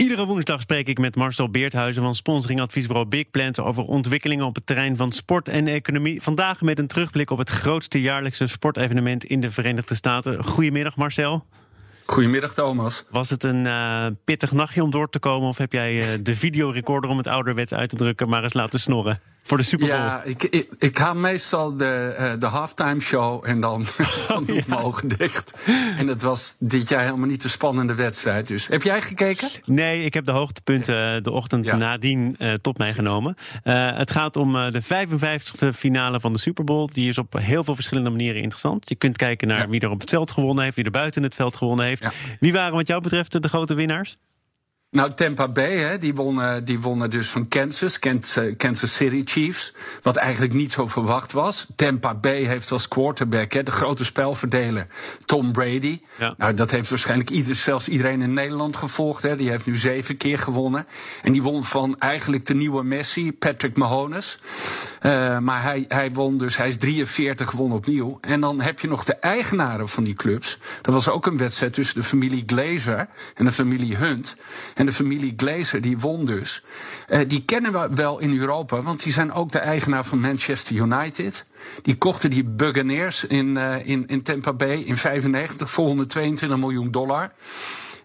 Iedere woensdag spreek ik met Marcel Beerthuizen van sponsoringadviesbureau Big Plant over ontwikkelingen op het terrein van sport en economie. Vandaag met een terugblik op het grootste jaarlijkse sportevenement in de Verenigde Staten. Goedemiddag Marcel. Goedemiddag Thomas. Was het een uh, pittig nachtje om door te komen of heb jij uh, de videorecorder om het ouderwets uit te drukken maar eens laten snorren? Voor de Super Bowl? Ja, ik, ik, ik ga meestal de, uh, de halftime show en dan, dan doe ik mijn ogen dicht. En het was dit jaar helemaal niet de spannende wedstrijd. Dus heb jij gekeken? Nee, ik heb de hoogtepunten uh, de ochtend ja. nadien uh, tot mij genomen. het gaat om de 55e finale van de Super Bowl. Die is op heel veel verschillende manieren interessant. Je kunt kijken naar ja. wie er op het veld gewonnen heeft, wie er buiten het veld gewonnen heeft. Wie waren wat jou betreft de grote winnaars? Nou, Tampa Bay, hè, die, wonnen, die wonnen dus van Kansas, Kansas City Chiefs. Wat eigenlijk niet zo verwacht was. Tampa Bay heeft als quarterback hè, de grote spelverdeler Tom Brady. Ja. Nou, dat heeft waarschijnlijk ieder, zelfs iedereen in Nederland gevolgd. Hè. Die heeft nu zeven keer gewonnen. En die won van eigenlijk de nieuwe Messi, Patrick Mahomes. Uh, maar hij, hij won dus, hij is 43, won opnieuw. En dan heb je nog de eigenaren van die clubs. Dat was ook een wedstrijd tussen de familie Glazer en de familie Hunt. En de familie Glazer, die won dus. Uh, die kennen we wel in Europa, want die zijn ook de eigenaar van Manchester United. Die kochten die Buccaneers in, uh, in, in Tampa Bay in 95 voor 122 miljoen dollar.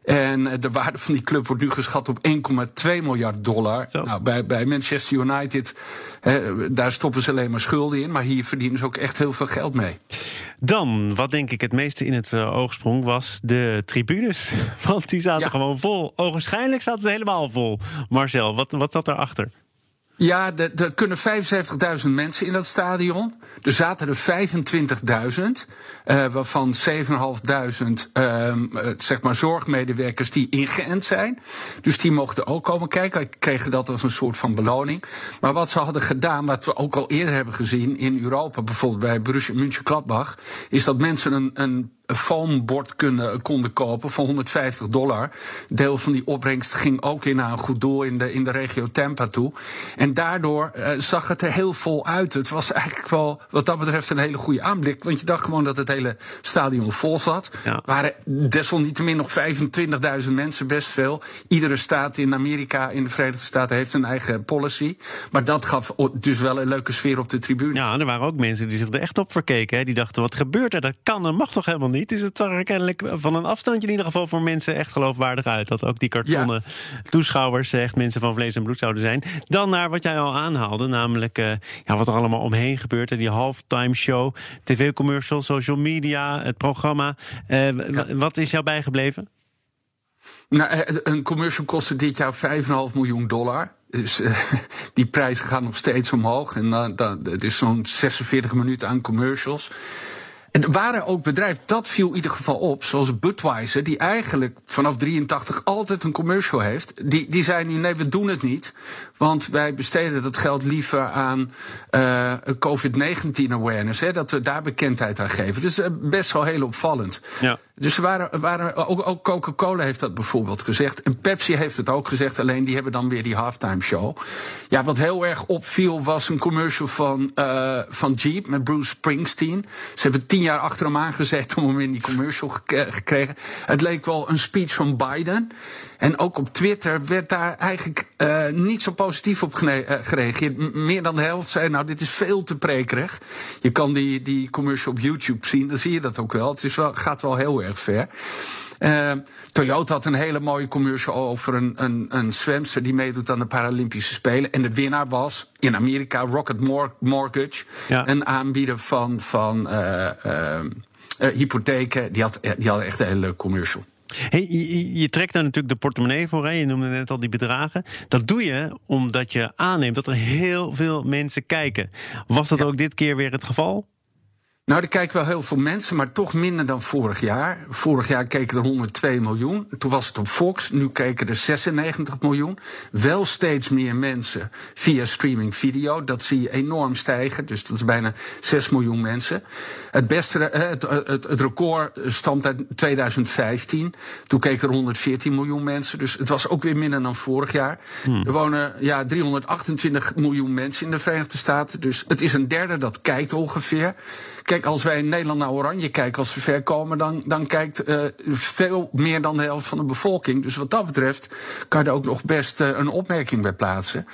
En de waarde van die club wordt nu geschat op 1,2 miljard dollar. Nou, bij, bij Manchester United, hè, daar stoppen ze alleen maar schulden in. Maar hier verdienen ze ook echt heel veel geld mee. Dan, wat denk ik het meeste in het uh, oog sprong, was de tribunes. Want die zaten ja. gewoon vol. Ogenschijnlijk zaten ze helemaal vol. Marcel, wat, wat zat daarachter? Ja, er kunnen 75.000 mensen in dat stadion. Er zaten er 25.000, uh, waarvan 7.500 uh, zeg maar zorgmedewerkers die ingeënt zijn. Dus die mochten ook komen kijken, kregen dat als een soort van beloning. Maar wat ze hadden gedaan, wat we ook al eerder hebben gezien in Europa, bijvoorbeeld bij Borussia Mönchengladbach, is dat mensen een, een een foambord konden kopen van 150 dollar. Deel van die opbrengst ging ook in naar een goed doel in de, in de regio Tampa toe. En daardoor uh, zag het er heel vol uit. Het was eigenlijk wel, wat dat betreft, een hele goede aanblik. Want je dacht gewoon dat het hele stadion vol zat. Ja. waren desalniettemin nog 25.000 mensen, best veel. Iedere staat in Amerika, in de Verenigde Staten, heeft een eigen policy. Maar dat gaf dus wel een leuke sfeer op de tribune. Ja, er waren ook mensen die zich er echt op verkeken. Hè. Die dachten, wat gebeurt er? Dat kan, dat mag toch helemaal niet? Dus het zag er kennelijk van een afstandje in ieder geval voor mensen echt geloofwaardig uit. Dat ook die kartonnen ja. toeschouwers echt mensen van vlees en bloed zouden zijn. Dan naar wat jij al aanhaalde, namelijk uh, ja, wat er allemaal omheen gebeurt. Die halftime show, tv-commercials, social media, het programma. Uh, ja. Wat is jou bijgebleven? Nou, een commercial kostte dit jaar 5,5 miljoen dollar. Dus uh, die prijzen gaan nog steeds omhoog. En uh, het is zo'n 46 minuten aan commercials. En waren ook bedrijven, dat viel in ieder geval op, zoals Budweiser, die eigenlijk vanaf 83 altijd een commercial heeft. Die, die zei nu: nee, we doen het niet. Want wij besteden dat geld liever aan uh, COVID-19 awareness. Hè, dat we daar bekendheid aan geven. Dus uh, best wel heel opvallend. Ja. Dus waren, waren, ook, ook Coca-Cola heeft dat bijvoorbeeld gezegd. En Pepsi heeft het ook gezegd, alleen die hebben dan weer die halftime show. Ja, wat heel erg opviel was een commercial van, uh, van Jeep met Bruce Springsteen. Ze hebben tien jaar achter hem aangezet om hem in die commercial gekregen. Het leek wel een speech van Biden. En ook op Twitter werd daar eigenlijk uh, niet zo positief op uh, gereageerd. Meer dan de helft zei, nou, dit is veel te prekerig. Je kan die, die commercial op YouTube zien, dan zie je dat ook wel. Het is wel, gaat wel heel erg ver. Uh, Toyota had een hele mooie commercial over een, een, een zwemster die meedoet aan de Paralympische Spelen. En de winnaar was in Amerika Rocket Mortgage, ja. een aanbieder van, van uh, uh, hypotheken. Die had, die had echt een hele leuke commercial. Hey, je, je, trekt daar natuurlijk de portemonnee voor. Hè? Je noemde net al die bedragen. Dat doe je omdat je aanneemt dat er heel veel mensen kijken. Was dat ja. ook dit keer weer het geval? Nou, er kijken wel heel veel mensen, maar toch minder dan vorig jaar. Vorig jaar keken er 102 miljoen. Toen was het op Fox. Nu keken er 96 miljoen. Wel steeds meer mensen via streaming video. Dat zie je enorm stijgen. Dus dat is bijna 6 miljoen mensen. Het, beste, eh, het, het, het record stamt uit 2015. Toen keken er 114 miljoen mensen. Dus het was ook weer minder dan vorig jaar. Hmm. Er wonen ja, 328 miljoen mensen in de Verenigde Staten. Dus het is een derde dat kijkt ongeveer. Kijk, als wij in Nederland naar Oranje kijken, als we ver komen, dan, dan kijkt uh, veel meer dan de helft van de bevolking. Dus wat dat betreft kan je er ook nog best uh, een opmerking bij plaatsen.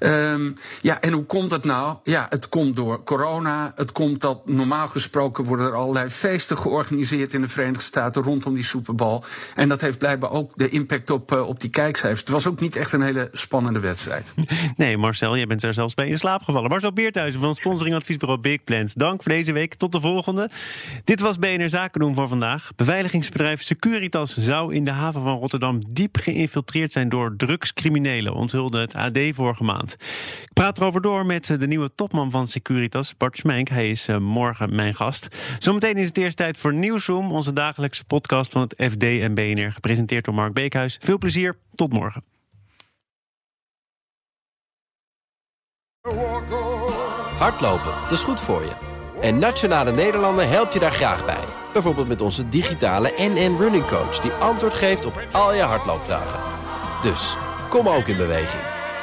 Um, ja, en hoe komt het nou? Ja, het komt door corona. Het komt dat normaal gesproken worden er allerlei feesten georganiseerd in de Verenigde Staten rondom die Super Bowl. En dat heeft blijkbaar ook de impact op, uh, op die kijkcijfers. Het was ook niet echt een hele spannende wedstrijd. Nee, Marcel, jij bent er zelfs bij in slaap gevallen. Marcel Beerthuizen van sponsoring adviesbureau Big Plans. Dank voor deze week. Tot de volgende. Dit was BNR Zaken doen voor vandaag. Beveiligingsbedrijf Securitas zou in de haven van Rotterdam diep geïnfiltreerd zijn door drugscriminelen, onthulde het AD vorige maand. Ik praat erover door met de nieuwe topman van Securitas, Bart Schmenk. Hij is uh, morgen mijn gast. Zometeen is het eerst tijd voor Nieuwsroom, onze dagelijkse podcast van het FD en BNR, gepresenteerd door Mark Beekhuis. Veel plezier, tot morgen. Hardlopen, dat is goed voor je. En Nationale Nederlanden helpt je daar graag bij. Bijvoorbeeld met onze digitale NN Running Coach... die antwoord geeft op al je hardloopvragen. Dus, kom ook in beweging.